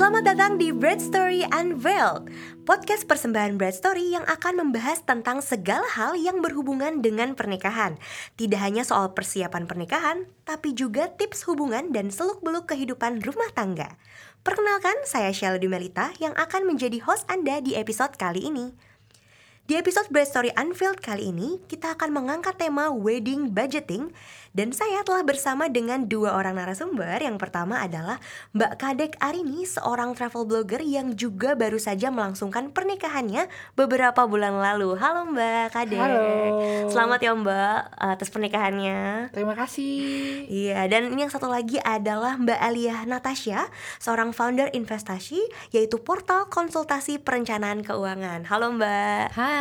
Selamat datang di Bread Story Unveiled, podcast persembahan Bread Story yang akan membahas tentang segala hal yang berhubungan dengan pernikahan. Tidak hanya soal persiapan pernikahan, tapi juga tips hubungan dan seluk-beluk kehidupan rumah tangga. Perkenalkan, saya Sheila Dumelita yang akan menjadi host Anda di episode kali ini. Di episode Bread Story Unveiled kali ini, kita akan mengangkat tema wedding budgeting dan saya telah bersama dengan dua orang narasumber. Yang pertama adalah Mbak Kadek Arini, seorang travel blogger yang juga baru saja melangsungkan pernikahannya beberapa bulan lalu. Halo Mbak Kadek. Halo. Selamat ya Mbak atas pernikahannya. Terima kasih. Iya, dan ini yang satu lagi adalah Mbak Alia Natasha, seorang founder investasi, yaitu portal konsultasi perencanaan keuangan. Halo Mbak. Hai.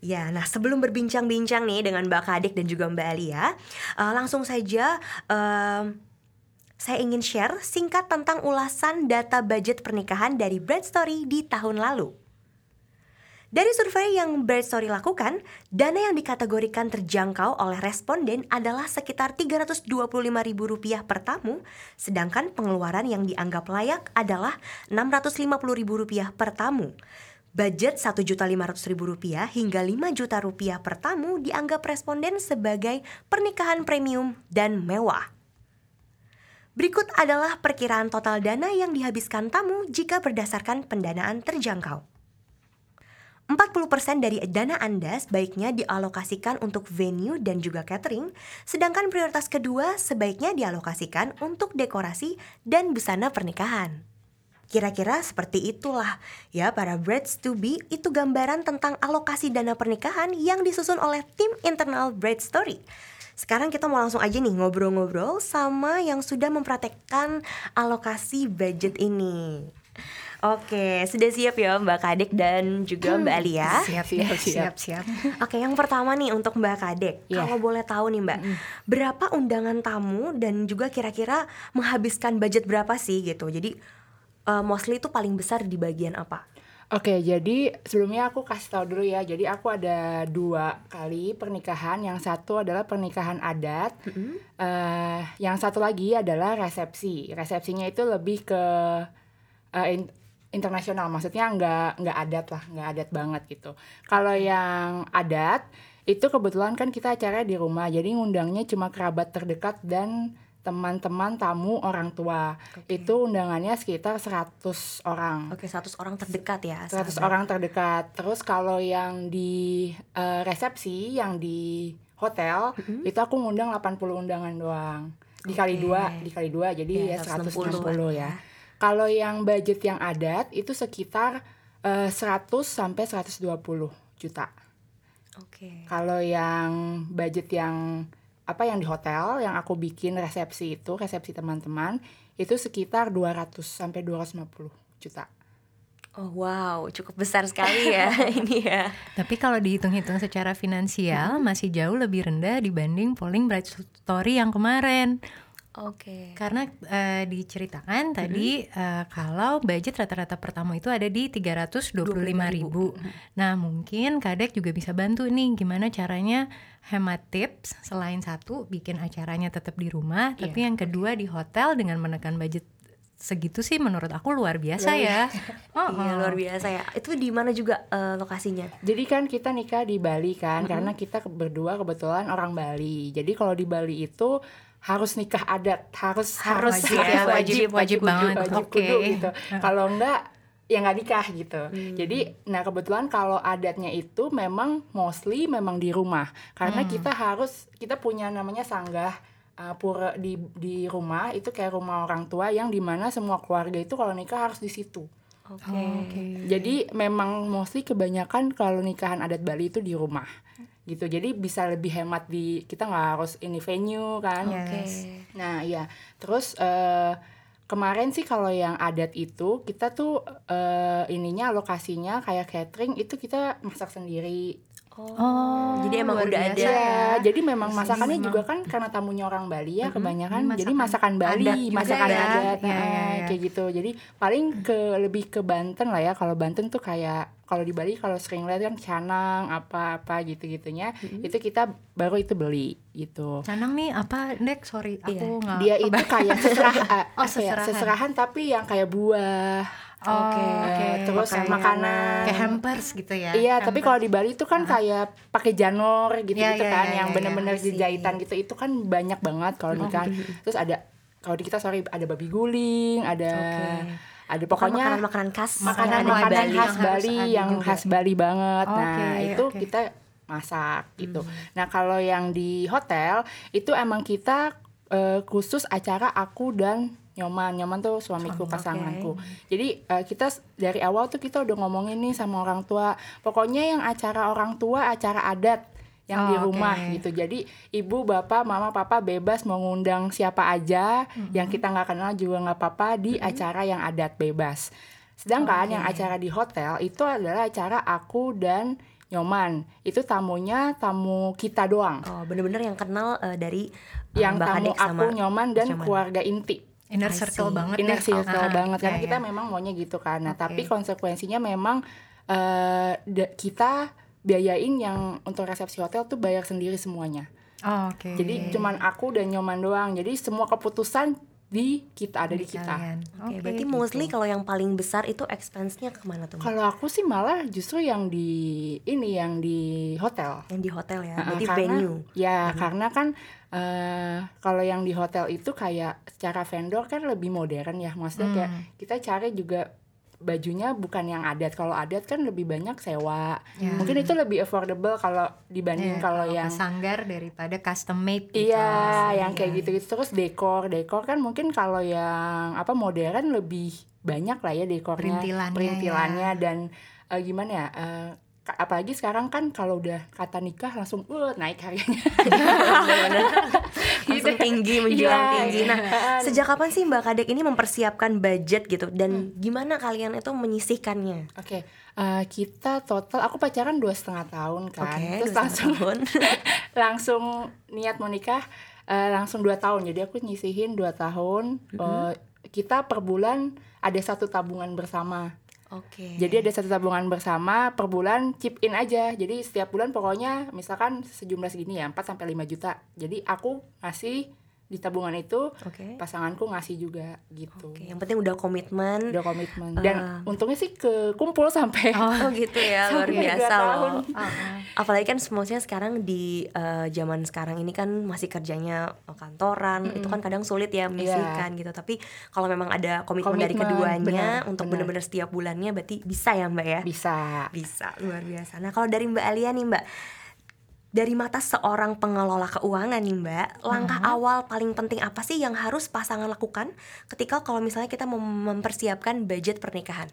Ya, nah sebelum berbincang-bincang nih dengan Mbak Kadek dan juga Mbak Alia, uh, langsung saja um, saya ingin share singkat tentang ulasan data budget pernikahan dari Bread Story di tahun lalu. Dari survei yang Bread Story lakukan, dana yang dikategorikan terjangkau oleh responden adalah sekitar Rp325.000 per tamu, sedangkan pengeluaran yang dianggap layak adalah Rp650.000 per tamu. Budget Rp1.500.000 hingga Rp5 juta rupiah per tamu dianggap responden sebagai pernikahan premium dan mewah. Berikut adalah perkiraan total dana yang dihabiskan tamu jika berdasarkan pendanaan terjangkau. 40% dari dana Anda sebaiknya dialokasikan untuk venue dan juga catering, sedangkan prioritas kedua sebaiknya dialokasikan untuk dekorasi dan busana pernikahan. Kira-kira seperti itulah ya para Breads to be itu gambaran tentang alokasi dana pernikahan yang disusun oleh tim internal Bread Story. Sekarang kita mau langsung aja nih ngobrol-ngobrol sama yang sudah mempraktekkan alokasi budget ini. Oke, sudah siap ya Mbak Kadek dan juga Mbak Alia? Siap, siap, siap, siap. Oke, yang pertama nih untuk Mbak Kadek, Iya. kalau boleh tahu nih Mbak, berapa undangan tamu dan juga kira-kira menghabiskan budget berapa sih gitu? Jadi uh, mostly itu paling besar di bagian apa? Oke, jadi sebelumnya aku kasih tahu dulu ya. Jadi aku ada dua kali pernikahan. Yang satu adalah pernikahan adat. Eh, yang satu lagi adalah resepsi. Resepsinya itu lebih ke eh, in- internasional. Maksudnya nggak nggak adat lah, nggak adat banget gitu. Kalau yang adat itu kebetulan kan kita acara di rumah. Jadi ngundangnya cuma kerabat terdekat dan teman-teman tamu orang tua. Oke. Itu undangannya sekitar 100 orang. Oke, 100 orang terdekat ya. 100 sahabat. orang terdekat. Terus kalau yang di eh, resepsi, yang di hotel, itu aku ngundang 80 undangan doang. Dikali Oke. dua, dikali dua, jadi Ya, ya 160 160 ya. Kalau yang budget yang adat itu sekitar eh, 100 sampai 120 juta. Oke. Kalau yang budget yang apa yang di hotel yang aku bikin resepsi itu, resepsi teman-teman, itu sekitar 200 sampai 250 juta. Oh wow, cukup besar sekali ya ini ya. Tapi kalau dihitung-hitung secara finansial masih jauh lebih rendah dibanding polling Bright Story yang kemarin. Oke. Karena eh, diceritakan tadi eh, kalau budget rata-rata pertama itu ada di 325.000. Nah, mungkin Kadek juga bisa bantu nih gimana caranya hemat tips selain satu bikin acaranya tetap di rumah, tapi yang kedua di hotel dengan menekan budget segitu sih menurut aku luar biasa ya. Oh, Iya luar biasa ya. Itu di mana juga eh, lokasinya? Jadi kan kita nikah di Bali kan, karena kita berdua kebetulan orang Bali. Jadi kalau di Bali itu harus nikah adat, harus Harus Wajib ya, ya, wajib, wajib kudu, banget. wajib Oke. kudu gitu. Kalau enggak ya nggak nikah gitu. Jadi nah kebetulan kalau adatnya itu memang mostly memang di rumah, karena kita harus kita punya namanya sanggah uh, pura di di rumah itu kayak rumah orang tua yang di mana semua keluarga itu kalau nikah harus di situ. Oke. Oh, Oke. Jadi memang mostly kebanyakan kalau nikahan adat Bali itu di rumah gitu. Jadi bisa lebih hemat di kita nggak harus ini venue kan. Oke. Nah iya. Terus eh, kemarin sih kalau yang adat itu kita tuh eh, ininya lokasinya kayak catering itu kita masak sendiri. Oh, jadi emang udah biasa ada. Ya. jadi memang masakannya memang- juga kan karena tamunya orang Bali ya kebanyakan Ini jadi masakan masakan Bali, adat masakan ya. adat, nah, iya, iya. kayak gitu. Jadi paling ke lebih ke Banten lah ya. Kalau Banten tuh kayak kalau di Bali kalau sering lihat kan canang apa-apa gitu-gitunya itu kita baru itu beli gitu. Canang nih apa, Dek? Sorry, aku Iya. nggak Dia itu kayak eh, Oh, ya, seserahan. seserahan tapi yang kayak buah. Oke, oke. terus makanan. makanan. Kayak hampers gitu ya. Iya, tapi hampers. kalau di Bali itu kan kayak pakai janur gitu Iya, gitu iya, kan, iya, yang iya, bener-bener iya. jahitan gitu. Itu kan banyak banget kalau Oh, nikahan. gitu. Terus ada kalau di kita sorry ada babi guling, ada Oke. Ada Pokoknya makanan-makanan khas Makanan- yang ada di makanan Bali. khas yang Bali yang juga. khas Bali banget. nah, Oke, itu kita masak gitu. Hmm. Nah, kalau yang di hotel itu emang kita eh, khusus acara aku dan Nyoman. Nyoman tuh suamiku, Suami, pasanganku. Jadi eh, kita dari awal tuh kita udah ngomongin nih sama orang tua. Pokoknya yang acara orang tua, acara adat yang di Oh, rumah oke. gitu. Jadi ibu, bapak, mama, papa bebas mau ngundang siapa aja Mm-hmm. yang kita nggak kenal juga nggak apa-apa di acara yang adat bebas. Sedangkan Oke. yang acara di hotel itu adalah acara aku dan Nyoman. Itu tamunya tamu kita doang. Oh, bener-bener yang kenal eh, dari eh, yang Mbak tamu aku, Nyoman dan Nyoman. keluarga inti. Inner circle banget Inner deh. circle Ah, banget karena iya, kita memang maunya gitu kan. Nah, Oke. tapi konsekuensinya memang da- kita biayain yang untuk resepsi hotel tuh bayar sendiri semuanya. Oh, Oke. Jadi cuman aku dan Nyoman doang. Jadi semua keputusan di kita ada di, kita. Oke, Oke, berarti gitu. mostly kalau yang paling besar itu expense-nya ke mana tuh? Kalau aku sih malah justru yang di ini yang di hotel. Yang di hotel ya, berarti karena- venue. Ya, karena kan eh kalau yang di hotel itu kayak secara vendor kan lebih modern ya. Maksudnya kayak Hmm. kita cari juga bajunya bukan yang adat. Kalau adat kan lebih banyak sewa. Ya. Mungkin itu lebih affordable kalau dibanding Iya, kalau yang sanggar daripada custom made gitu. Iya, yang kayak Iya. gitu-gitu terus dekor, dekor kan mungkin kalau yang apa modern lebih banyak lah ya dekornya, Perintilannya, perintilannya dan eh, gimana ya? eh, ka- apalagi sekarang kan kalau udah kata nikah langsung uh, naik harganya. Tinggi menjulang Iya, tinggi. Nah, iya. sejak kapan sih Mbak Kadek ini mempersiapkan budget gitu Hmm. dan gimana kalian itu menyisihkannya? Oke, eh, kita total aku pacaran dua setengah tahun kan, Oke, terus langsung tahun. langsung niat mau nikah eh, langsung dua tahun. Jadi aku nyisihin dua tahun. Eh, kita per bulan ada satu tabungan bersama. Oke. Jadi ada satu tabungan bersama per bulan chip in aja. Jadi setiap bulan pokoknya misalkan sejumlah segini ya 4 sampai 5 juta. Jadi aku ngasih di tabungan itu Oke. pasanganku ngasih juga gitu. Oke, yang penting udah komitmen. Udah komitmen. Dan Ah. untungnya sih ke kumpul sampai Oh gitu ya, luar Sampai dua biasa tahun. loh. Apalagi kan maksudnya sekarang di eh, zaman sekarang ini kan masih kerjanya eh, kantoran, itu kan kadang sulit ya menyisihkan gitu. Tapi kalau memang ada komitmen, dari Komitmen, keduanya benar, untuk benar. benar-benar setiap bulannya, berarti bisa ya Mbak ya? bisa. Bisa, luar biasa. Nah kalau dari Mbak Alia nih Mbak, dari mata seorang pengelola keuangan nih Mbak, langkah awal paling penting apa sih yang harus pasangan lakukan ketika kalau misalnya kita mem- mempersiapkan budget pernikahan?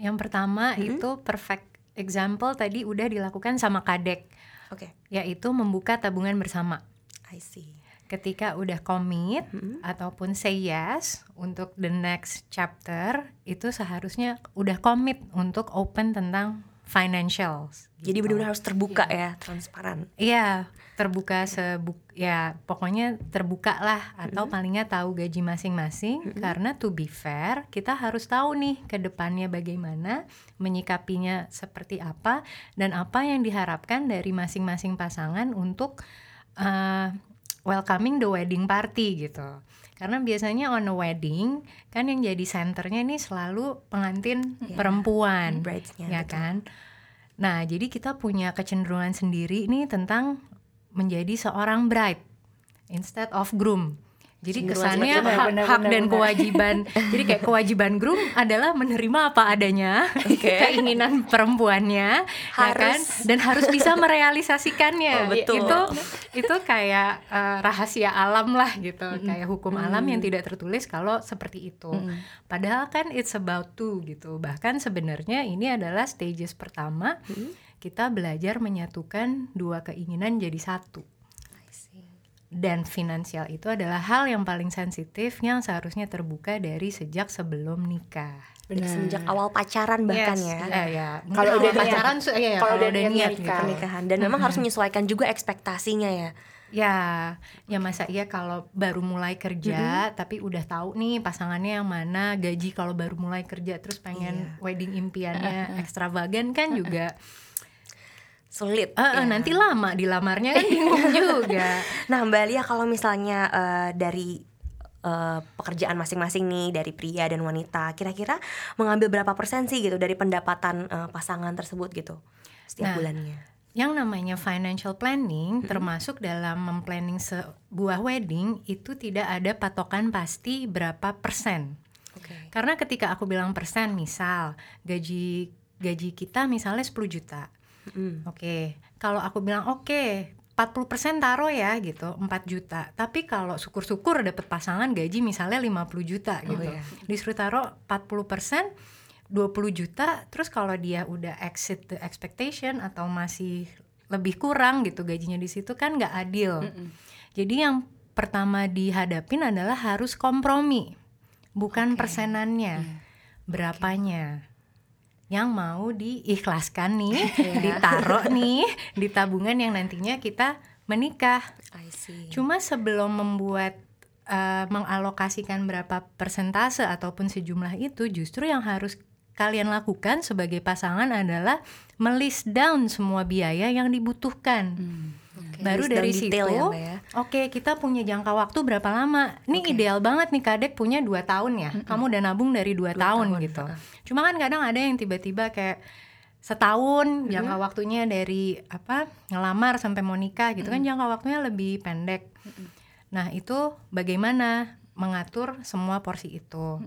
Yang pertama itu perfect example tadi udah dilakukan sama Kadek, Oke, yaitu membuka tabungan bersama. I see. Ketika udah komit ataupun say yes untuk the next chapter, itu seharusnya udah komit untuk open tentang financials. Jadi benar-benar harus terbuka ya, transparan. Iya, terbuka sebuk ya pokoknya terbuka lah atau palingnya tahu gaji masing-masing karena to be fair kita harus tahu nih ke depannya bagaimana menyikapinya seperti apa dan apa yang diharapkan dari masing-masing pasangan untuk uh, welcoming the wedding party gitu. Karena biasanya on a wedding kan yang jadi senternya nih selalu pengantin perempuan Bridesnya, ya betul. kan. Nah, jadi kita punya kecenderungan sendiri nih tentang menjadi seorang bride instead of groom. Jadi kesannya hak, hak benar, dan benar. kewajiban. jadi kayak kewajiban groom adalah menerima apa adanya, keinginan perempuannya, ya kan? Harus. Dan harus bisa merealisasikannya. Oh, betul. Itu itu kayak eh, rahasia alam lah gitu, kayak hukum alam yang tidak tertulis kalau seperti itu. Padahal kan it's about two gitu. Bahkan sebenarnya ini adalah stages pertama kita belajar menyatukan dua keinginan jadi satu. Dan finansial itu adalah hal yang paling sensitif yang seharusnya terbuka dari sejak sebelum nikah. Dari Benar. semenjak awal pacaran bahkan Yes, ya. eh, ya. Kalau udah pacaran, su- iya, kalau kalau udah niat gitu. pernikahan dan memang harus menyesuaikan juga ekspektasinya ya Ya, ya masa iya kalau baru mulai kerja tapi udah tahu nih pasangannya yang mana, gaji kalau baru mulai kerja terus pengen Iya. wedding impiannya ekstravagan kan juga Sulit. eh, ya. nanti lama dilamarnya kan bingung juga. Nah, Mbak Lia kalau misalnya eh, dari eh, pekerjaan masing-masing nih dari pria dan wanita, kira-kira mengambil berapa persen sih gitu dari pendapatan eh, pasangan tersebut gitu setiap Nah, bulannya? Yang namanya financial planning termasuk dalam memplanning sebuah wedding itu tidak ada patokan pasti berapa persen. Oke. Karena ketika aku bilang persen, misal gaji gaji kita misalnya 10 juta. Mm. Oke, kalau aku bilang oke, 40% taruh ya gitu, 4 juta. Tapi kalau syukur-syukur dapet pasangan gaji misalnya 50 juta gitu. iya. Disuruh taruh 40%, 20 juta, terus kalau dia udah exit the expectation atau masih lebih kurang gitu gajinya di situ kan nggak adil. Jadi yang pertama dihadapin adalah harus kompromi, bukan persenannya, berapanya yang mau diikhlaskan nih, ditaruh nih di tabungan yang nantinya kita menikah. I see. Cuma sebelum membuat eh, mengalokasikan berapa persentase ataupun sejumlah itu, justru yang harus kalian lakukan sebagai pasangan adalah melist down semua biaya yang dibutuhkan. Oke, Baru dari detail situ, ya, ya. oke kita punya jangka waktu berapa lama? Ini ideal banget nih kadek punya dua tahun ya. Kamu udah nabung dari dua, tahun, tahun, gitu. Cuma kan kadang ada yang tiba-tiba kayak setahun jangka waktunya dari apa ngelamar sampai mau nikah gitu kan jangka waktunya lebih pendek. Nah itu bagaimana mengatur semua porsi itu.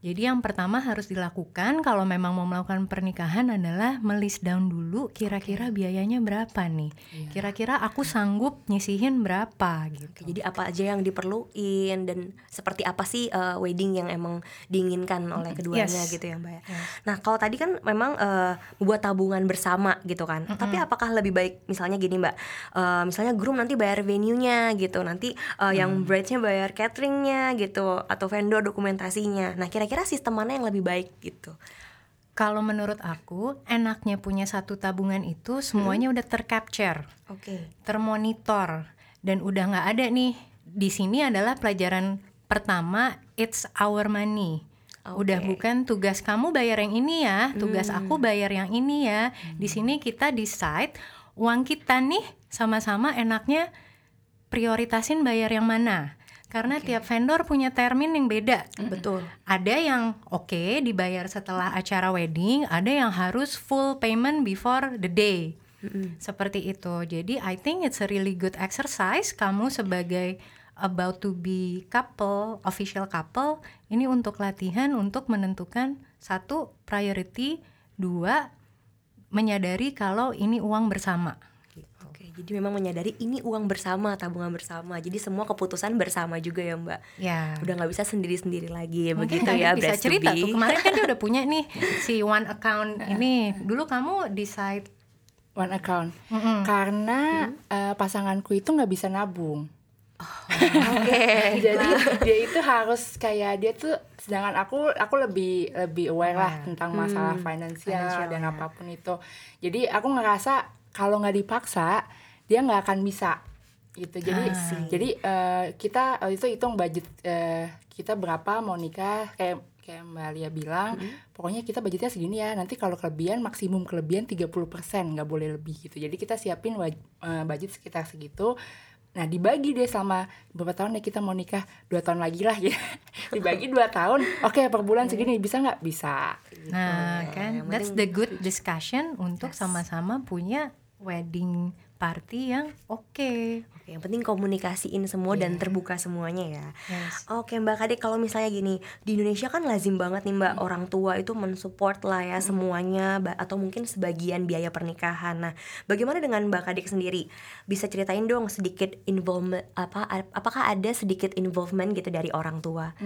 Jadi yang pertama harus dilakukan kalau memang mau melakukan pernikahan adalah melist down dulu kira-kira biayanya berapa nih. Kira-kira aku sanggup nyisihin berapa gitu. Oke, jadi apa aja yang diperluin dan seperti apa sih uh, wedding yang emang diinginkan oleh keduanya Yes. gitu ya Mbak ya. Yes. Nah kalau tadi kan memang uh, membuat tabungan bersama gitu kan. Tapi apakah lebih baik misalnya gini Mbak, uh, misalnya groom nanti bayar venue-nya gitu, nanti uh, yang bride-nya bayar cateringnya gitu, atau vendor dokumentasinya. Nah kira-kira sistem mana yang lebih baik gitu? Kalau menurut aku enaknya punya satu tabungan itu semuanya udah tercapture. Oke. termonitor dan udah nggak ada nih. Di sini adalah pelajaran pertama it's our money. Udah bukan tugas kamu bayar yang ini ya tugas aku bayar yang ini ya. Di sini kita decide uang kita nih sama-sama enaknya prioritasin bayar yang mana karena tiap vendor punya termin yang beda Betul. ada yang oke dibayar setelah acara wedding, ada yang harus full payment before the day. Seperti itu. Jadi I think it's a really good exercise kamu sebagai about to be couple, official couple, ini untuk latihan untuk menentukan satu priority, dua menyadari kalau ini uang bersama. Oke, jadi memang menyadari ini uang bersama, tabungan bersama. Jadi semua keputusan bersama juga ya Mbak. Ya. Udah nggak bisa sendiri-sendiri lagi Mungkin begitu ya bisa cerita tuh kemarin kan dia udah punya nih si one account ini dulu kamu decide one account Mm-mm. karena eh, pasanganku itu nggak bisa nabung Oke. jadi dia itu harus kayak dia tuh sedangkan aku aku lebih lebih aware lah tentang masalah finansial Financial, dan ya. apa pun itu jadi aku ngerasa kalau nggak dipaksa dia nggak akan bisa gitu. Jadi Ah. jadi eh, kita waktu itu hitung budget eh, kita berapa mau nikah kayak kayak Mbak Lia bilang pokoknya kita budgetnya segini ya. Nanti kalau kelebihan maksimum kelebihan 30% nggak boleh lebih gitu. Jadi kita siapin waj- eh, budget sekitar segitu. Nah dibagi deh selama berapa tahun deh kita mau nikah. Dua tahun lagi lah ya. Dibagi dua tahun. Oke per bulan segini. Bisa nggak? Bisa Nah, ya. kan that's the good discussion untuk sama-sama punya wedding party yang oke. Oke, yang penting komunikasiin semua dan terbuka semuanya ya. Yes. Oke Mbak Kadek kalau misalnya gini di Indonesia kan lazim banget nih Mbak orang tua itu mensupport lah ya semuanya ba- atau mungkin sebagian biaya pernikahan. Nah bagaimana dengan Mbak Kadek sendiri bisa ceritain dong sedikit involvement apa apakah ada sedikit involvement gitu dari orang tua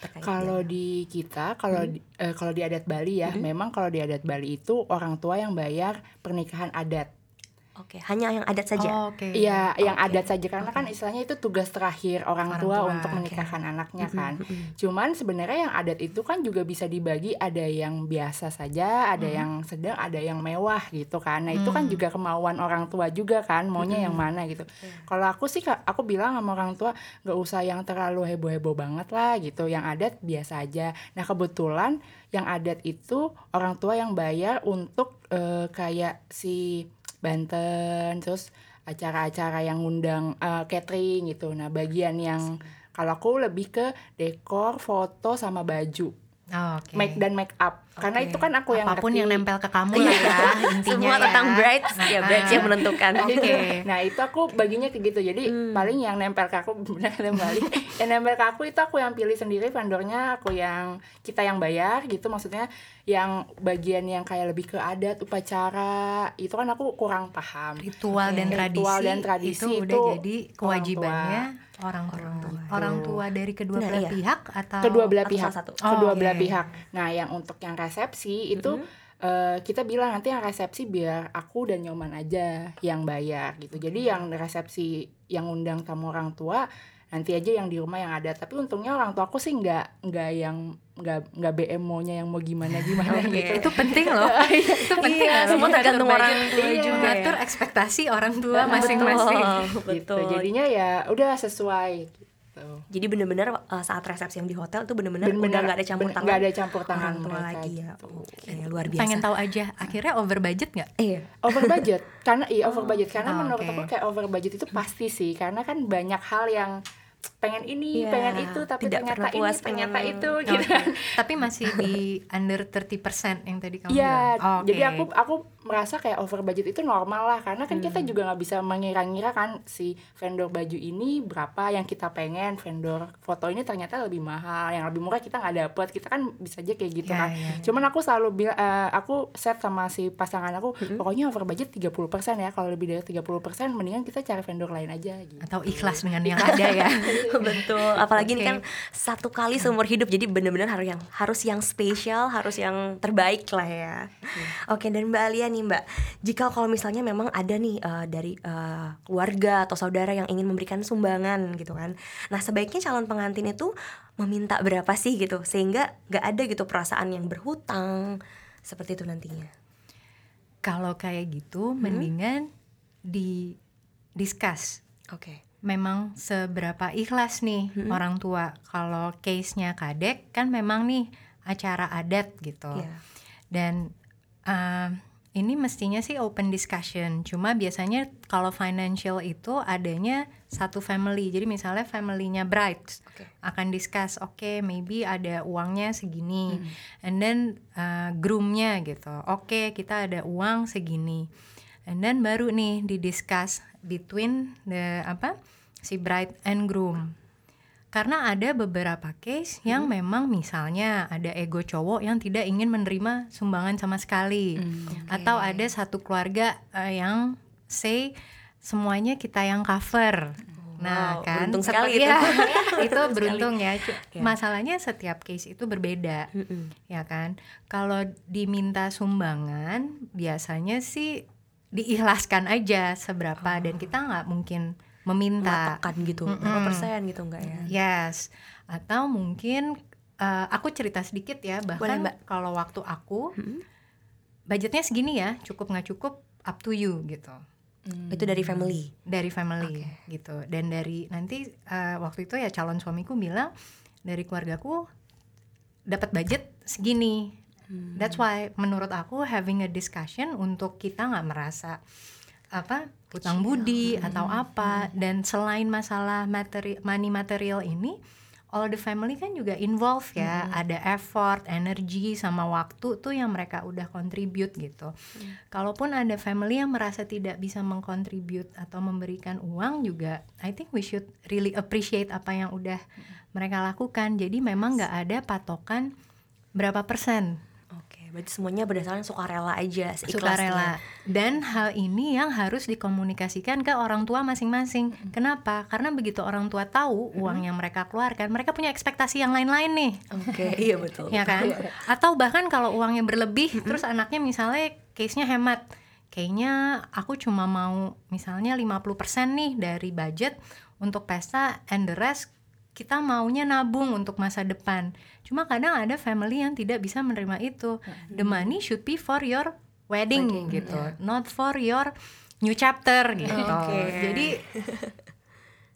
terkait Kalau di kita, kalau di, eh, kalau di adat Bali ya, memang kalau di adat Bali itu orang tua yang bayar pernikahan adat. Oke, hanya yang adat saja. Oh, Oke. Iya, yang adat saja karena kan istilahnya itu tugas terakhir orang, Orang tua, tua, untuk menikahkan anaknya kan. Mm-mm. Cuman sebenarnya yang adat itu kan juga bisa dibagi ada yang biasa saja, ada yang sedang, ada yang mewah gitu kan. Nah, itu kan Hmm. juga kemauan orang tua juga kan, maunya yang mana gitu. Kalau aku sih aku bilang sama orang tua nggak usah yang terlalu heboh-heboh banget lah gitu. Yang adat biasa aja. Nah, kebetulan yang adat itu orang tua yang bayar untuk eh, kayak si Banten terus acara-acara yang ngundang eh, catering gitu. Nah, bagian yang kalau aku lebih ke dekor, foto sama baju, Oh, Oke. make dan make up. Karena itu kan aku yang Apa pun ngerti. yang nempel ke kamu lah ya intinya Semua ya. tentang brides, ya Ah, brides yang menentukan. Oke. Nah itu aku baginya kayak gitu Jadi Hmm. paling yang nempel ke aku Benar kembali Yang nempel ke aku itu aku yang pilih sendiri Vendornya aku yang Kita yang bayar gitu Maksudnya Yang bagian yang kayak lebih ke adat Upacara Itu kan aku kurang paham Ritual dan Oke. tradisi, Ritual dan tradisi itu udah itu jadi orang kewajibannya orang tua. Orang tua. Orang tua dari kedua Nah, belah iya. pihak atau Kedua belah atau pihak salah satu? Oh, Kedua oke. belah pihak Nah yang untuk yang resepsi itu eh, kita bilang nanti yang resepsi biar aku dan Nyoman aja yang bayar gitu. Jadi yang resepsi yang undang tamu orang tua nanti aja yang di rumah yang ada. Tapi untungnya orang tua aku sih nggak nggak yang nggak nggak BM maunya yang mau gimana gimana Oke. gitu. itu penting loh. itu penting Iya, semua tergantung orang tua iya, juga ngatur ekspektasi orang tua masing-masing. Gitu. betul. Jadinya ya udah sesuai gitu. Jadi bener-bener uh, saat resepsi yang di hotel tuh bener-bener udah Bener-bener nggak ada campur bener- tangan nggak ada campur tangan orang tua lagi ya. gitu. Oke, luar biasa. Pengen tahu aja akhirnya over budget nggak? Iya. over budget karena iya over budget karena Oh, menurut oke. aku kayak over budget itu pasti sih karena kan banyak hal yang pengen ini Iya, pengen itu tapi tidak ternyata puas, ini ternyata pengen- itu Oh, gitu oke. Tapi masih di under 30% yang tadi kamu Iya, bilang. Oh, jadi oke. aku aku merasa kayak over budget itu normal lah karena kan Hmm. kita juga nggak bisa mengira-ngira kan si vendor baju ini berapa yang kita pengen vendor foto ini ternyata lebih mahal yang lebih murah kita nggak dapet kita kan bisa aja kayak gitu Iya, kan iya. cuman aku selalu bilang eh, aku set sama si pasangan aku Hmm. pokoknya over budget 30% ya kalau lebih dari 30% mendingan kita cari vendor lain aja gitu atau ikhlas dengan yang ada ya. Betul. Apalagi ini Oke. kan satu kali seumur hidup jadi bener-bener harus yang harus yang spesial, harus yang terbaik lah ya. Oke, dan Mbak Alia nih Mbak, jika kalau misalnya memang ada nih eh, dari eh, keluarga atau saudara yang ingin memberikan sumbangan gitu kan. Nah, sebaiknya calon pengantin itu meminta berapa sih gitu sehingga gak ada gitu perasaan yang berhutang seperti itu nantinya. Kalau kayak gitu mendingan di discuss Oke. memang seberapa ikhlas nih Mm-mm. orang tua. Kalau case-nya kadek kan memang nih acara adat gitu. Iya. Dan uh, ini mestinya sih open discussion. Cuma biasanya kalau financial itu adanya satu family. Jadi misalnya familynya brides Oke. akan discuss, oke maybe ada uangnya segini, Hmm. and then uh, groomnya gitu. Oke kita ada uang segini, and then baru nih didiscuss between the apa si bride and groom. Karena ada beberapa case yang memang misalnya ada ego cowok yang tidak ingin menerima sumbangan sama sekali, atau ada satu keluarga eh, yang say semuanya kita yang cover. Nah, Wow, kan beruntung sekali seperti- itu. ya, itu beruntung ya. Ya. Masalahnya setiap case itu berbeda, ya kan. Kalau diminta sumbangan, biasanya sih diikhlaskan aja seberapa dan kita nggak mungkin meminta. Matokan gitu, berapa persen gitu enggak ya? Yes, atau mungkin eh, aku cerita sedikit ya bahkan kalau waktu aku Mm-mm. budgetnya segini ya, cukup nggak cukup up to you gitu Itu dari family. dari family gitu dan dari nanti eh, waktu itu ya calon suamiku bilang dari keluargaku dapat budget segini. That's why menurut aku having a discussion untuk kita nggak merasa apa hutang budi atau apa. Dan selain masalah materi money material ini all the family kan juga involve ya. Ada effort energi sama waktu tuh yang mereka udah contribute gitu. Kalaupun ada family yang merasa tidak bisa mengkontribute atau memberikan uang juga I think we should really appreciate apa yang udah mereka lakukan. Jadi memang nggak ada patokan berapa persen. Oke, berarti semuanya berdasarkan sukarela aja, sukarela. Dan hal ini yang harus dikomunikasikan ke orang tua masing-masing. Kenapa? Karena begitu orang tua tahu uang yang mereka keluarkan mereka punya ekspektasi yang lain-lain nih. Oke, iya betul. ya kan? Atau bahkan kalau uangnya berlebih terus anaknya misalnya case-nya hemat. Kayaknya aku cuma mau misalnya 50% nih dari budget untuk pesta and the rest kita maunya nabung untuk masa depan. Cuma kadang ada family yang tidak bisa menerima itu. The money should be for your wedding, Wedding, gitu, not for your new chapter gitu. Oke. Jadi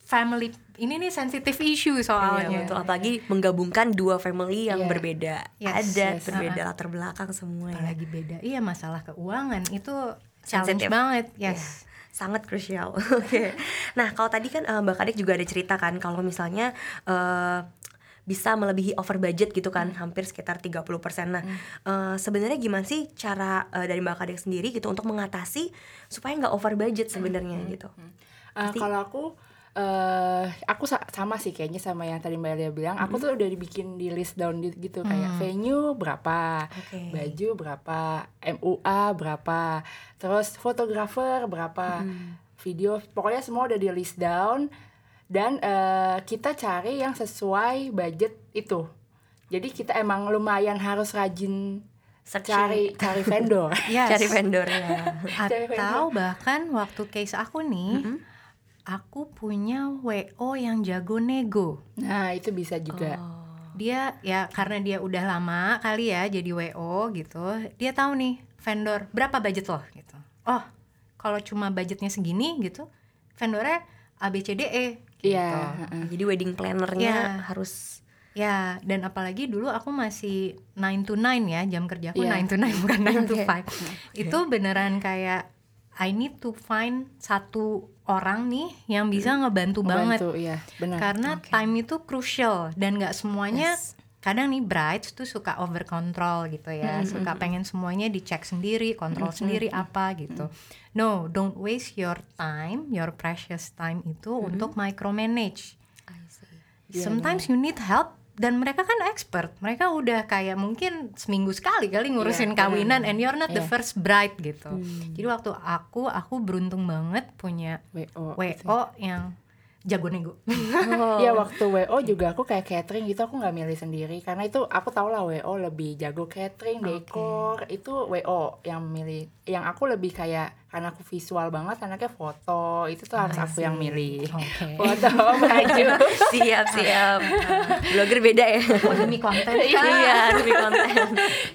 family ini nih sensitive issue soalnya. Iya, betul. Apalagi menggabungkan dua family yang Iya. berbeda, Yes, adat yes. berbeda latar belakang semua ya. Apalagi beda. Iya, masalah keuangan itu challenge Sensitive. banget. Yes. Sangat krusial. Oke. Nah, kalau tadi kan eh, Mbak Kadek juga ada cerita kan kalau misalnya eh, bisa melebihi over budget gitu kan, hampir sekitar 30%. Nah, eh, sebenarnya gimana sih cara eh, dari Mbak Kadek sendiri gitu untuk mengatasi supaya nggak over budget sebenarnya gitu? Eh, Pasti- kalau aku eh aku sa- sama sih kayaknya sama yang tadi Mbak Lia bilang, aku tuh udah dibikin di list down gitu kayak venue berapa, Oke. baju berapa, MUA berapa, terus fotografer berapa, video, pokoknya semua udah di list down dan eh, kita cari yang sesuai budget itu. Jadi kita emang lumayan harus rajin Searching. cari cari vendor. Yes. Cari vendornya. Cari Atau bahkan waktu case aku nih, aku punya WO yang jago nego. Nah, itu bisa juga. Dia ya karena dia udah lama kali ya jadi WO gitu. Dia tahu nih vendor berapa budget lo gitu. Oh, kalau cuma budgetnya segini gitu, vendornya ABCDE gitu. Iya. Jadi wedding plannernya Iya. harus Ya, dan apalagi dulu aku masih 9 to 9 ya, jam kerjaku Iya. 9 to 9 bukan 9 to Oke. 5. Itu beneran kayak I need to find satu orang nih yang bisa ngebantu banget. Membantu, iya, benar. Karena time itu crucial dan nggak semuanya Yes. kadang nih brides tuh suka over control gitu ya, suka pengen semuanya dicek sendiri, kontrol sendiri apa gitu. No, don't waste your time, your precious time itu untuk micromanage. Iya, Sometimes you need help dan mereka kan expert. Mereka udah kayak mungkin seminggu sekali kali ngurusin Iya, kawinan and you're not the Iya. first bride gitu. Hmm. Jadi waktu aku aku beruntung banget punya WO. WO yang jago nego. Oh. Iya waktu WO juga aku kayak catering gitu aku nggak milih sendiri karena itu aku tau lah WO lebih jago catering, dekor itu WO yang milih. Yang aku lebih kayak karena aku visual banget anaknya foto itu tuh harus aku yang milih. Oke. Foto baju. siap siap. Blogger beda ya. Oh, demi konten. Iya, lebih konten.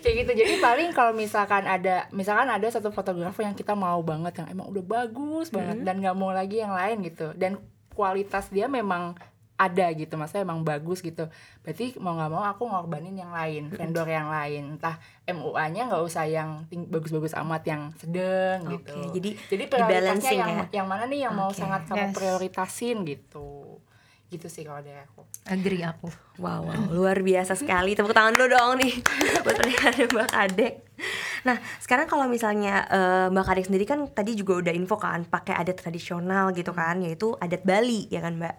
kayak gitu jadi paling kalau misalkan ada misalkan ada satu fotografer yang kita mau banget yang emang udah bagus banget dan nggak mau lagi yang lain gitu dan kualitas dia memang ada gitu maksudnya emang bagus gitu berarti mau nggak mau aku ngorbanin yang lain vendor yang lain entah MUA-nya nggak usah yang bagus-bagus amat yang sedang Oke, gitu jadi jadi prioritasnya yang ya. yang mana nih yang mau Oke, sangat kamu yes. prioritasin gitu gitu sih kalau dari aku Agree aku. Wow, wow, luar biasa sekali. Tepuk tangan dulu dong nih buat pernikahan Mbak Kadek. Nah, sekarang kalau misalnya eh, Mbak Kadek sendiri kan tadi juga udah info kan pakai adat tradisional gitu kan, yaitu adat Bali ya kan Mbak.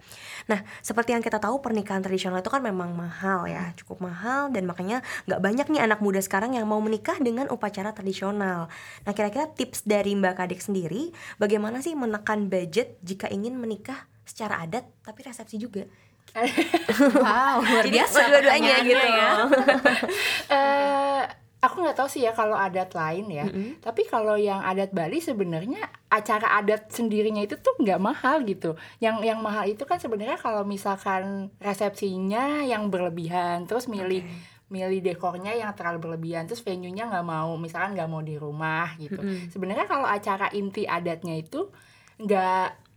Nah, seperti yang kita tahu pernikahan tradisional itu kan memang mahal ya, cukup mahal dan makanya nggak banyak nih anak muda sekarang yang mau menikah dengan upacara tradisional. Nah, kira-kira tips dari Mbak Kadek sendiri, bagaimana sih menekan budget jika ingin menikah secara adat tapi resepsi juga? Wow, luar Jadi biasa dua-duanya gitu ya. eh aku nggak tahu sih ya kalau adat lain ya. Tapi kalau yang adat Bali sebenarnya acara adat sendirinya itu tuh nggak mahal gitu. Yang yang mahal itu kan sebenarnya kalau misalkan resepsinya yang berlebihan, terus milih milih dekornya yang terlalu berlebihan, terus venue-nya nggak mau, misalkan nggak mau di rumah gitu. Sebenarnya kalau acara inti adatnya itu nggak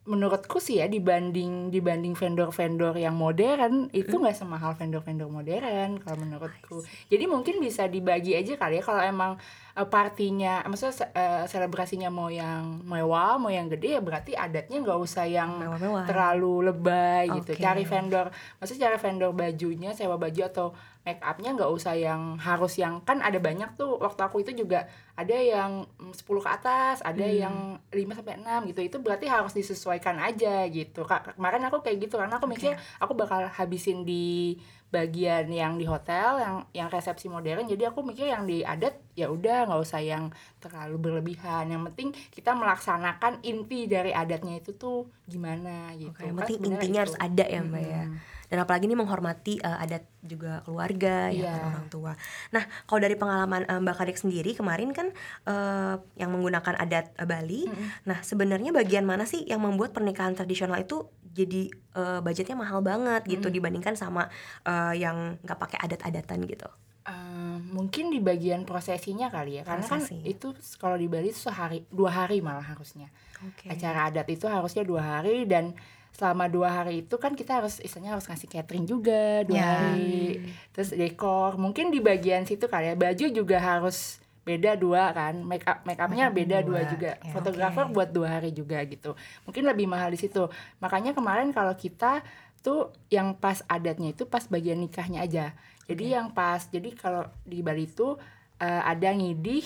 menurutku sih ya dibanding dibanding vendor-vendor yang modern itu nggak semahal vendor-vendor modern kalau menurutku. Jadi mungkin bisa dibagi aja kali ya kalau emang eh, partinya, maksudnya se- eh, selebrasinya mau yang mewah, mau yang gede ya berarti adatnya nggak usah yang Mewah-mewah. terlalu lebay gitu. Oke. Cari vendor, maksudnya cari vendor bajunya, sewa baju atau make upnya nggak usah yang harus yang kan ada banyak tuh waktu aku itu juga ada yang mm, 10 ke atas, ada yang 5 sampai 6 gitu. Itu berarti harus disesuaikan aja gitu. Ka- Kemarin aku kayak gitu karena aku mikir aku bakal habisin di bagian yang di hotel yang yang resepsi modern jadi aku mikir yang di adat ya udah nggak usah yang terlalu berlebihan yang penting kita melaksanakan inti dari adatnya itu tuh gimana gitu Oke, yang Kan penting intinya itu. harus ada ya mbak ya. Dan apalagi ini menghormati uh, adat juga keluarga ya Iya. kan, orang tua. Nah kalau dari pengalaman uh, mbak Kadek sendiri kemarin kan uh, yang menggunakan adat uh, Bali. Nah sebenarnya bagian mana sih yang membuat pernikahan tradisional itu jadi uh, budgetnya mahal banget gitu dibandingkan sama uh, yang nggak pakai adat-adatan gitu. Eh, mungkin di bagian prosesinya kali ya karena Prosesi. kan itu kalau di Bali itu sehari dua hari malah harusnya Oke. acara adat itu harusnya dua hari dan selama dua hari itu kan kita harus istilahnya harus ngasih catering juga dua Ya. hari. Terus dekor mungkin di bagian situ kali ya baju juga harus beda dua kan make up make upnya beda dua, dua, juga. Ya, fotografer oke. buat dua hari juga gitu. Mungkin lebih mahal di situ. Makanya kemarin kalau kita tuh yang pas adatnya itu pas bagian nikahnya aja. Jadi yang pas jadi kalau di Bali itu eh, ada ngidih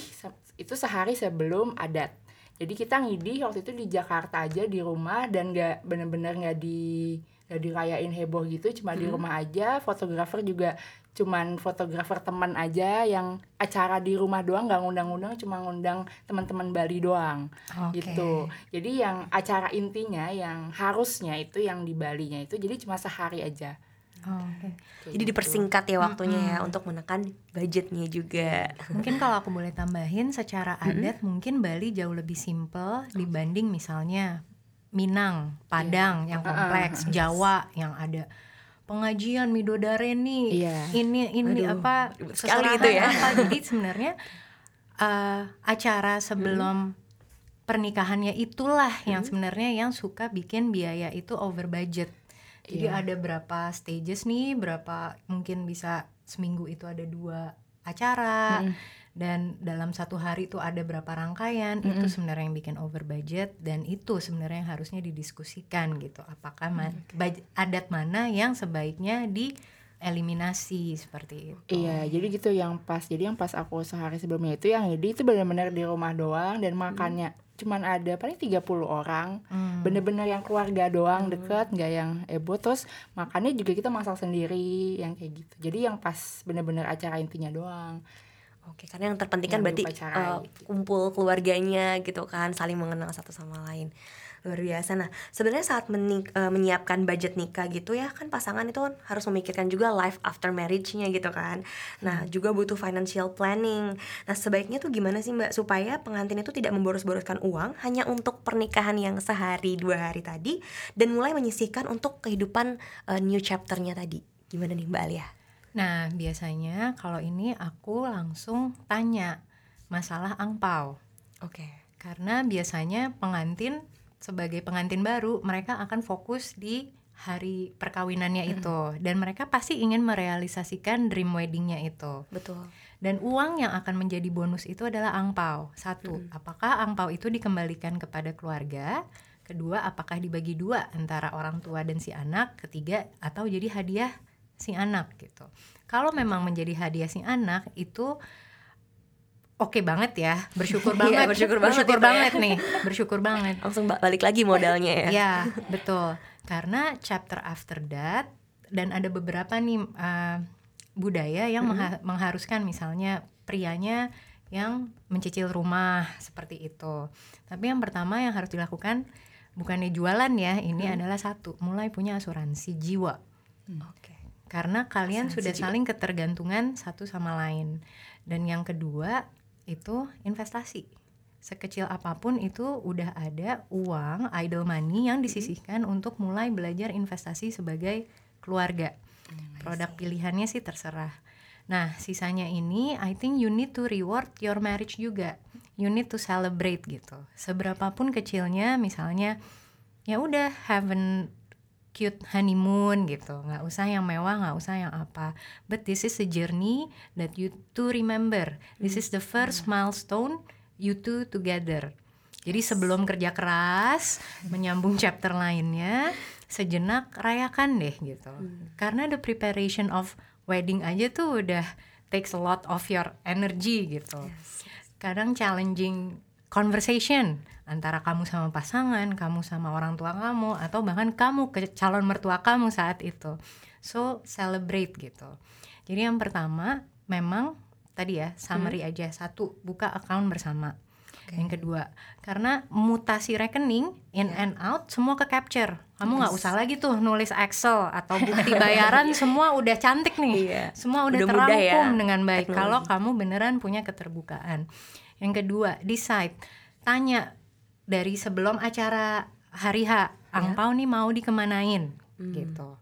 itu sehari sebelum adat jadi kita ngidih waktu itu di Jakarta aja di rumah dan nggak bener-bener nggak di nggak dirayain heboh gitu cuma di rumah aja. Fotografer juga cuman fotografer teman aja yang acara di rumah doang nggak ngundang-undang cuma ngundang teman-teman Bali doang. Oke. gitu. Jadi yang acara intinya yang harusnya itu yang di Bali nya itu jadi cuma sehari aja Oh, Oke. Kayak Jadi gitu. dipersingkat ya waktunya ya untuk menekan budgetnya juga. Mungkin kalau aku boleh tambahin secara adat mungkin Bali jauh lebih simple dibanding misalnya Minang, Padang yang kompleks, Jawa yang ada pengajian midodareni, Iya. ini ini Aduh, apa sekali itu ya. apa. Jadi sebenarnya eh, acara sebelum pernikahannya itulah yang sebenarnya yang suka bikin biaya itu over budget. Jadi Iya. ada berapa stages nih, berapa mungkin bisa seminggu itu ada dua acara dan dalam satu hari itu ada berapa rangkaian itu sebenarnya yang bikin over budget dan itu sebenarnya yang harusnya didiskusikan gitu. Apakah ma- baj- adat mana yang sebaiknya dieliminasi seperti itu. Iya, jadi gitu yang pas. Jadi yang pas aku sehari sebelumnya itu yang jadi itu benar-benar di rumah doang dan makannya cuman ada paling 30 orang. Hmm. Bener-bener yang keluarga doang deket, nggak yang heboh. Terus makannya juga kita masak sendiri yang kayak gitu. Jadi yang pas bener-bener acara intinya doang. Oke, karena yang terpenting kan berarti uh, gitu. kumpul keluarganya gitu kan, saling mengenal satu sama lain. Luar biasa. Nah, sebenarnya saat menik- uh, menyiapkan budget nikah gitu ya, kan pasangan itu kan harus memikirkan juga life after marriage-nya gitu kan. Nah, juga butuh financial planning. Nah, sebaiknya tuh gimana sih Mbak supaya pengantin itu tidak memboros-boroskan uang hanya untuk pernikahan yang sehari dua hari tadi dan mulai menyisihkan untuk kehidupan uh, new chapter-nya tadi. Gimana nih Mbak Alia? Nah, biasanya kalau ini aku langsung tanya masalah angpau. Oke. Karena biasanya pengantin sebagai pengantin baru mereka akan fokus di hari perkawinannya itu dan mereka pasti ingin merealisasikan dream weddingnya itu. Betul. Dan uang yang akan menjadi bonus itu adalah angpau. Satu, apakah angpau itu dikembalikan kepada keluarga? Kedua, apakah dibagi dua antara orang tua dan si anak? Ketiga, atau jadi hadiah si anak gitu. Kalau memang menjadi hadiah si anak itu oke banget ya, bersyukur Iya, banget, bersyukur banget bersyukur ya. banget nih, bersyukur banget. Langsung ba- balik lagi modalnya ya. Ya, betul. Karena chapter after that dan ada beberapa nih uh, budaya yang mengha- mengharuskan misalnya prianya yang mencicil rumah seperti itu. Tapi yang pertama yang harus dilakukan bukannya jualan ya, ini adalah satu, mulai punya asuransi jiwa. Oke. Karena kalian Asuransi sudah jiwa. saling ketergantungan satu sama lain. Dan yang kedua itu investasi. Sekecil apa pun itu udah ada uang idle money yang disisihkan untuk mulai belajar investasi sebagai keluarga. Produk pilihannya sih terserah. Nah, sisanya ini I think you need to reward your marriage juga. You need to celebrate gitu. Seberapapun kecilnya misalnya ya udah have an cute honeymoon gitu. Nggak usah yang mewah nggak usah yang apa. But this is a journey that you to remember. This is the first milestone you two together. Jadi sebelum kerja keras menyambung chapter lainnya sejenak rayakan deh gitu. Karena the preparation of wedding aja tuh udah takes a lot of your energy gitu. Kadang challenging conversation antara kamu sama pasangan, kamu sama orang tua kamu, atau bahkan kamu ke calon mertua kamu saat itu. so celebrate gitu jadi yang pertama memang tadi ya summary aja satu buka account bersama Oke. yang kedua karena mutasi rekening in Ya. and out semua ke capture kamu nggak Yes. usah lagi tuh nulis Excel atau bukti bayaran semua udah cantik nih Iya. semua udah, Udah mudah terangkum ya, dengan baik kalau kamu beneran punya keterbukaan yang kedua decide tanya dari sebelum acara hari H angpau nih mau dikemanain Hmm. gitu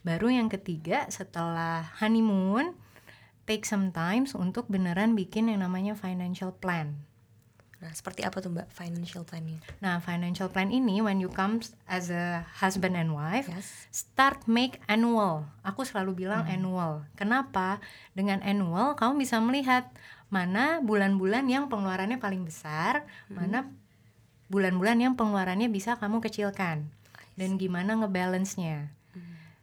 baru yang ketiga setelah honeymoon take some times untuk beneran bikin yang namanya financial plan Nah, seperti apa tuh Mbak financial plannya? Nah, financial plan ini when you come as a husband and wife, Yes. start make annual. Aku selalu bilang annual. Kenapa? Dengan annual kamu bisa melihat mana bulan-bulan yang pengeluarannya paling besar, mana bulan-bulan yang pengeluarannya bisa kamu kecilkan. Dan gimana ngebalance-nya.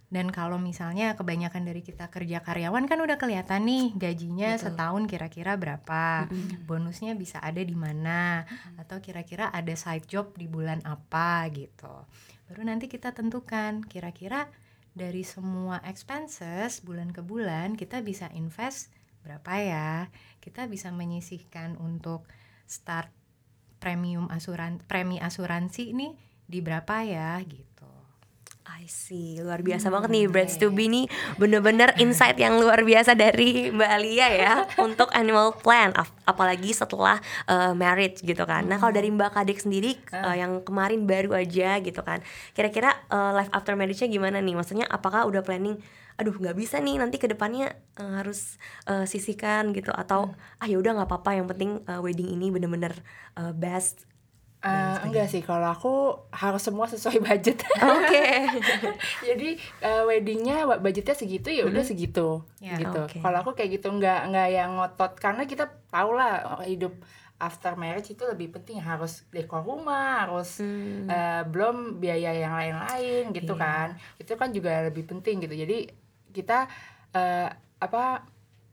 Dan kalau misalnya kebanyakan dari kita kerja karyawan kan udah kelihatan nih gajinya Betul. setahun kira-kira berapa, bonusnya bisa ada di mana, atau kira-kira ada side job di bulan apa gitu. Baru nanti kita tentukan kira-kira dari semua expenses bulan ke bulan kita bisa invest berapa ya, kita bisa menyisihkan untuk start premium asuran premi asuransi nih di berapa ya gitu. I see, luar biasa banget nih Brands to be nih bener-bener insight yang luar biasa dari Mbak Alia ya untuk annual plan, ap- apalagi setelah uh, marriage gitu kan. Nah kalau dari Mbak Kadek sendiri uh, yang kemarin baru aja gitu kan, kira-kira uh, life after marriage-nya gimana nih? Maksudnya apakah udah planning? Aduh nggak bisa nih nanti ke depannya uh, harus uh, sisihkan gitu atau ah ya udah nggak apa-apa yang penting uh, wedding ini bener-bener uh, best. Eh, enggak sih kalau aku harus semua sesuai budget Oke. jadi eh, weddingnya budgetnya segitu ya udah segitu Ya, gitu oke. kalau aku kayak gitu nggak nggak yang ngotot karena kita tahu lah eh, hidup after marriage itu lebih penting harus dekor rumah harus Hmm. eh, belum biaya yang lain-lain gitu Iya. kan itu kan juga lebih penting gitu jadi kita eh, apa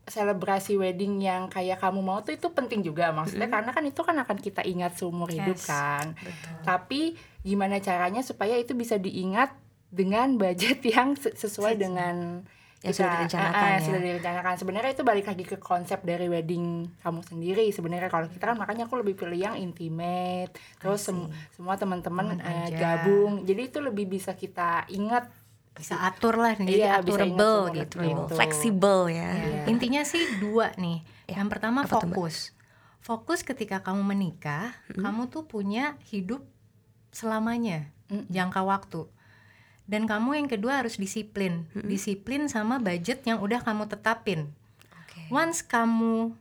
selebrasi wedding yang kayak kamu mau tuh itu penting juga. Maksudnya karena kan itu kan akan kita ingat seumur hidup Yes. kan tapi gimana caranya supaya itu bisa diingat dengan budget yang se- sesuai dengan Yang sudah direncanakan eh, ya. sudah direncanakan. Sebenarnya itu balik lagi ke konsep dari wedding kamu sendiri sebenarnya. Kalau kita kan makanya aku lebih pilih yang intimate. Terus sem- semua teman-teman aja. gabung. Jadi itu lebih bisa kita ingat Bisa atur lah jadi Iya, aturable gitu. gitu. Fleksibel ya. Iya. Intinya sih dua nih. Ya, Yang pertama apa tuh, Mbak? fokus. Fokus ketika kamu menikah, kamu tuh punya hidup selamanya, Mm-mm. jangka waktu. Dan kamu yang kedua harus disiplin. Disiplin sama budget yang udah kamu tetapin. Oke. Once kamu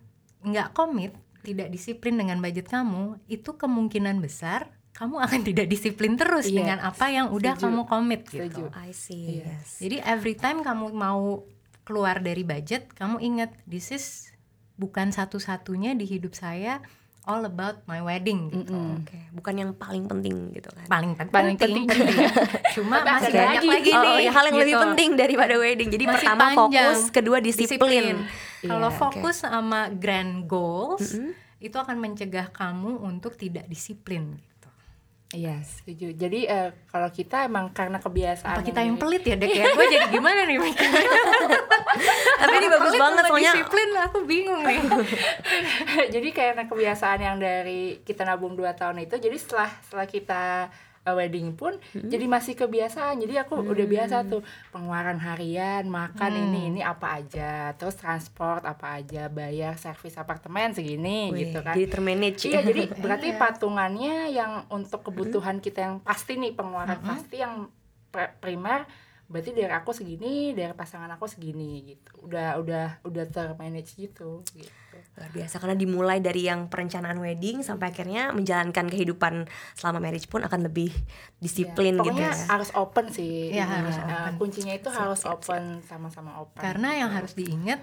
nggak komit, tidak disiplin dengan budget kamu, itu kemungkinan besar kamu akan tidak disiplin terus Iya, dengan apa yang udah setuju. kamu komit Setuju. gitu. I see. Yes. Jadi every time kamu mau keluar dari budget, kamu ingat this is bukan satu-satunya di hidup saya all about my wedding gitu. Mm-mm. Oke, bukan yang paling penting gitu kan. Paling, pen- Paling penting, penting. cuma Tapi masih ada banyak lagi. lagi, oh, nih. ya hal yang lebih gitu. penting daripada wedding. Jadi Masih pertama panjang. fokus, kedua disiplin. Kalau Iya, fokus sama grand goals, itu akan mencegah kamu untuk tidak disiplin. Iya setuju jadi eh, kalau kita emang karena kebiasaan Apa kita yang pelit ya, Dek? Ya? Gue jadi gimana nih? Tapi ini bagus Pelit banget soalnya disiplin, aku bingung nih. jadi karena kebiasaan yang dari kita nabung 2 tahun itu jadi setelah setelah kita uh, wedding pun jadi masih kebiasaan. Jadi aku udah biasa tuh pengeluaran harian makan ini ini apa aja terus transport apa aja bayar servis apartemen segini Wih, gitu kan. Jadi termanage. Iya, jadi berarti patungannya yang untuk kebutuhan kita yang pasti nih pengeluaran Mm-mm. pasti yang primer berarti dari aku segini, dari pasangan aku segini gitu. Udah udah udah termanage gitu gitu. luar biasa karena dimulai dari yang perencanaan wedding sampai akhirnya menjalankan kehidupan selama marriage pun akan lebih disiplin Ya, gitu Pokoknya ya. harus open sih. Ininya. harus open. kuncinya itu Siap, harus siap, open sama-sama open. Karena yang gitu. harus diingat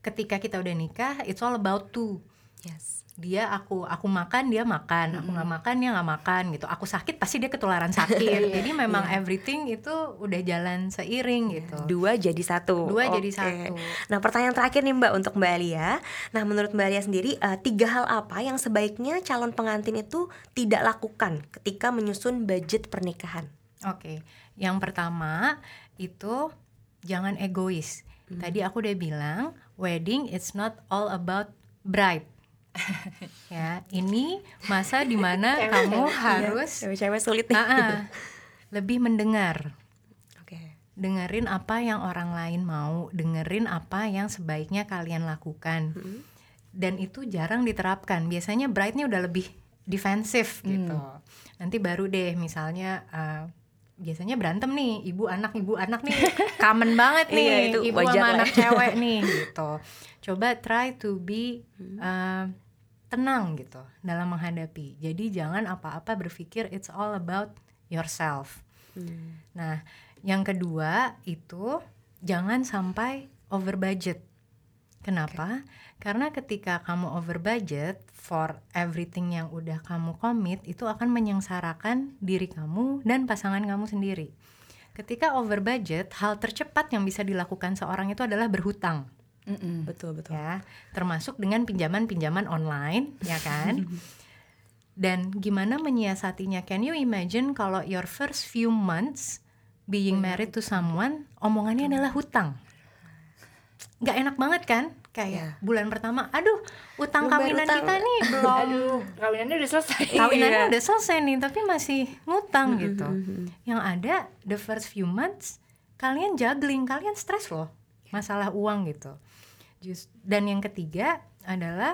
ketika kita udah nikah, it's all about two. Yes. Dia aku aku makan dia makan, aku nggak makan dia nggak makan gitu. Aku sakit pasti dia ketularan sakit. Jadi memang everything itu udah jalan seiring gitu. Dua jadi satu. Dua jadi Oke. satu. Nah pertanyaan terakhir nih Mbak untuk Mbak Alia. Nah menurut Mbak Alia sendiri eh, tiga hal apa yang sebaiknya calon pengantin itu tidak lakukan ketika menyusun budget pernikahan? Oke, yang pertama itu jangan egois. Tadi aku udah bilang, wedding it's not all about bride. ya, ini masa di mana kamu harus cewek-cewek sulit nih Ah, ah, lebih mendengar. oke dengerin apa yang orang lain mau, dengerin apa yang sebaiknya kalian lakukan. Dan itu jarang diterapkan. Biasanya bride-nya udah lebih defensif gitu. Nanti baru deh misalnya uh, biasanya berantem nih, ibu anak ibu anak nih common banget nih, Iya, itu ibu sama anak cewek nih gitu. Coba try to be uh, tenang gitu dalam menghadapi. Jadi jangan apa-apa berpikir it's all about yourself. Nah, yang kedua itu jangan sampai over budget. Kenapa? Karena ketika kamu over budget for everything yang udah kamu komit itu akan menyengsarakan diri kamu dan pasangan kamu sendiri. Ketika over budget, hal tercepat yang bisa dilakukan seorang itu adalah berhutang Mm-mm. betul betul. Ya termasuk dengan pinjaman-pinjaman online ya kan? Dan gimana menyiasatinya? Can you imagine kalau your first few months being married to someone omongannya adalah hutang? Nggak enak banget kan? Kayak bulan pertama aduh utang Belum bayar kawinan utang. kita nih belum. Aduh, kawinannya udah selesai. kawinannya Iya. udah selesai nih tapi masih ngutang gitu. Yang ada the first few months kalian juggling kalian stres loh masalah uang gitu. Just, dan yang ketiga adalah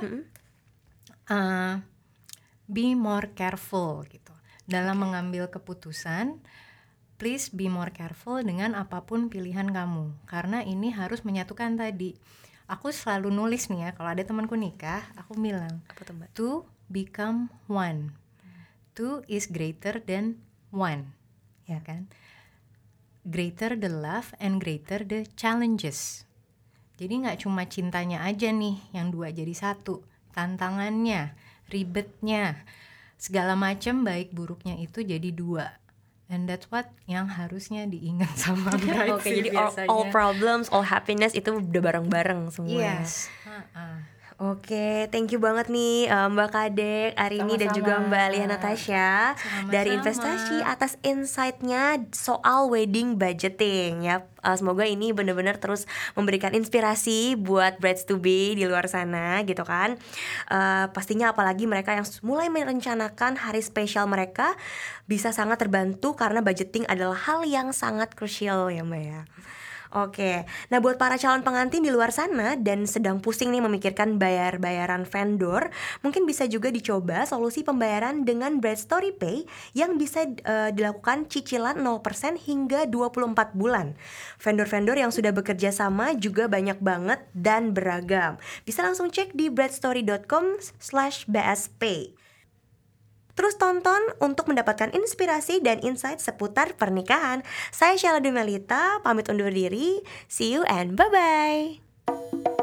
uh, be more careful gitu. Dalam mengambil keputusan please be more careful dengan apa pun pilihan kamu. Karena ini harus menyatukan tadi. Aku selalu nulis nih ya kalau ada temanku nikah aku bilang apa tuh mbak? To become one. Two is greater than one, ya kan? Greater the love and greater the challenges. Jadi nggak cuma cintanya aja nih yang dua jadi satu, tantangannya, ribetnya, segala macam baik buruknya itu jadi dua. And that's what yang harusnya diingat sama Oke, sih jadi all, all problems, all happiness itu udah bareng-bareng semua. Yes. Ha-ha. Oke, thank you banget nih eh, Mbak Kadek, Arini dan juga Mbak Lia Natasha Sama-sama. dari investasi atas insight-nya soal wedding budgeting ya. Eh, semoga ini benar-benar terus memberikan inspirasi buat brides to be di luar sana gitu kan. Eh, pastinya apalagi mereka yang mulai merencanakan hari spesial mereka bisa sangat terbantu karena budgeting adalah hal yang sangat krusial ya Mbak ya. Oke, nah buat para calon pengantin di luar sana dan sedang pusing nih memikirkan bayar-bayaran vendor, mungkin bisa juga dicoba solusi pembayaran dengan Bride Story Pay yang bisa eh, dilakukan cicilan 0% hingga 24 bulan. Vendor-vendor yang sudah bekerja sama juga banyak banget dan beragam. Bisa langsung cek di breadstory.com slash bsp. Terus tonton untuk mendapatkan inspirasi dan insight seputar pernikahan. Saya Sheila Dumelita, pamit undur diri. See you and bye-bye.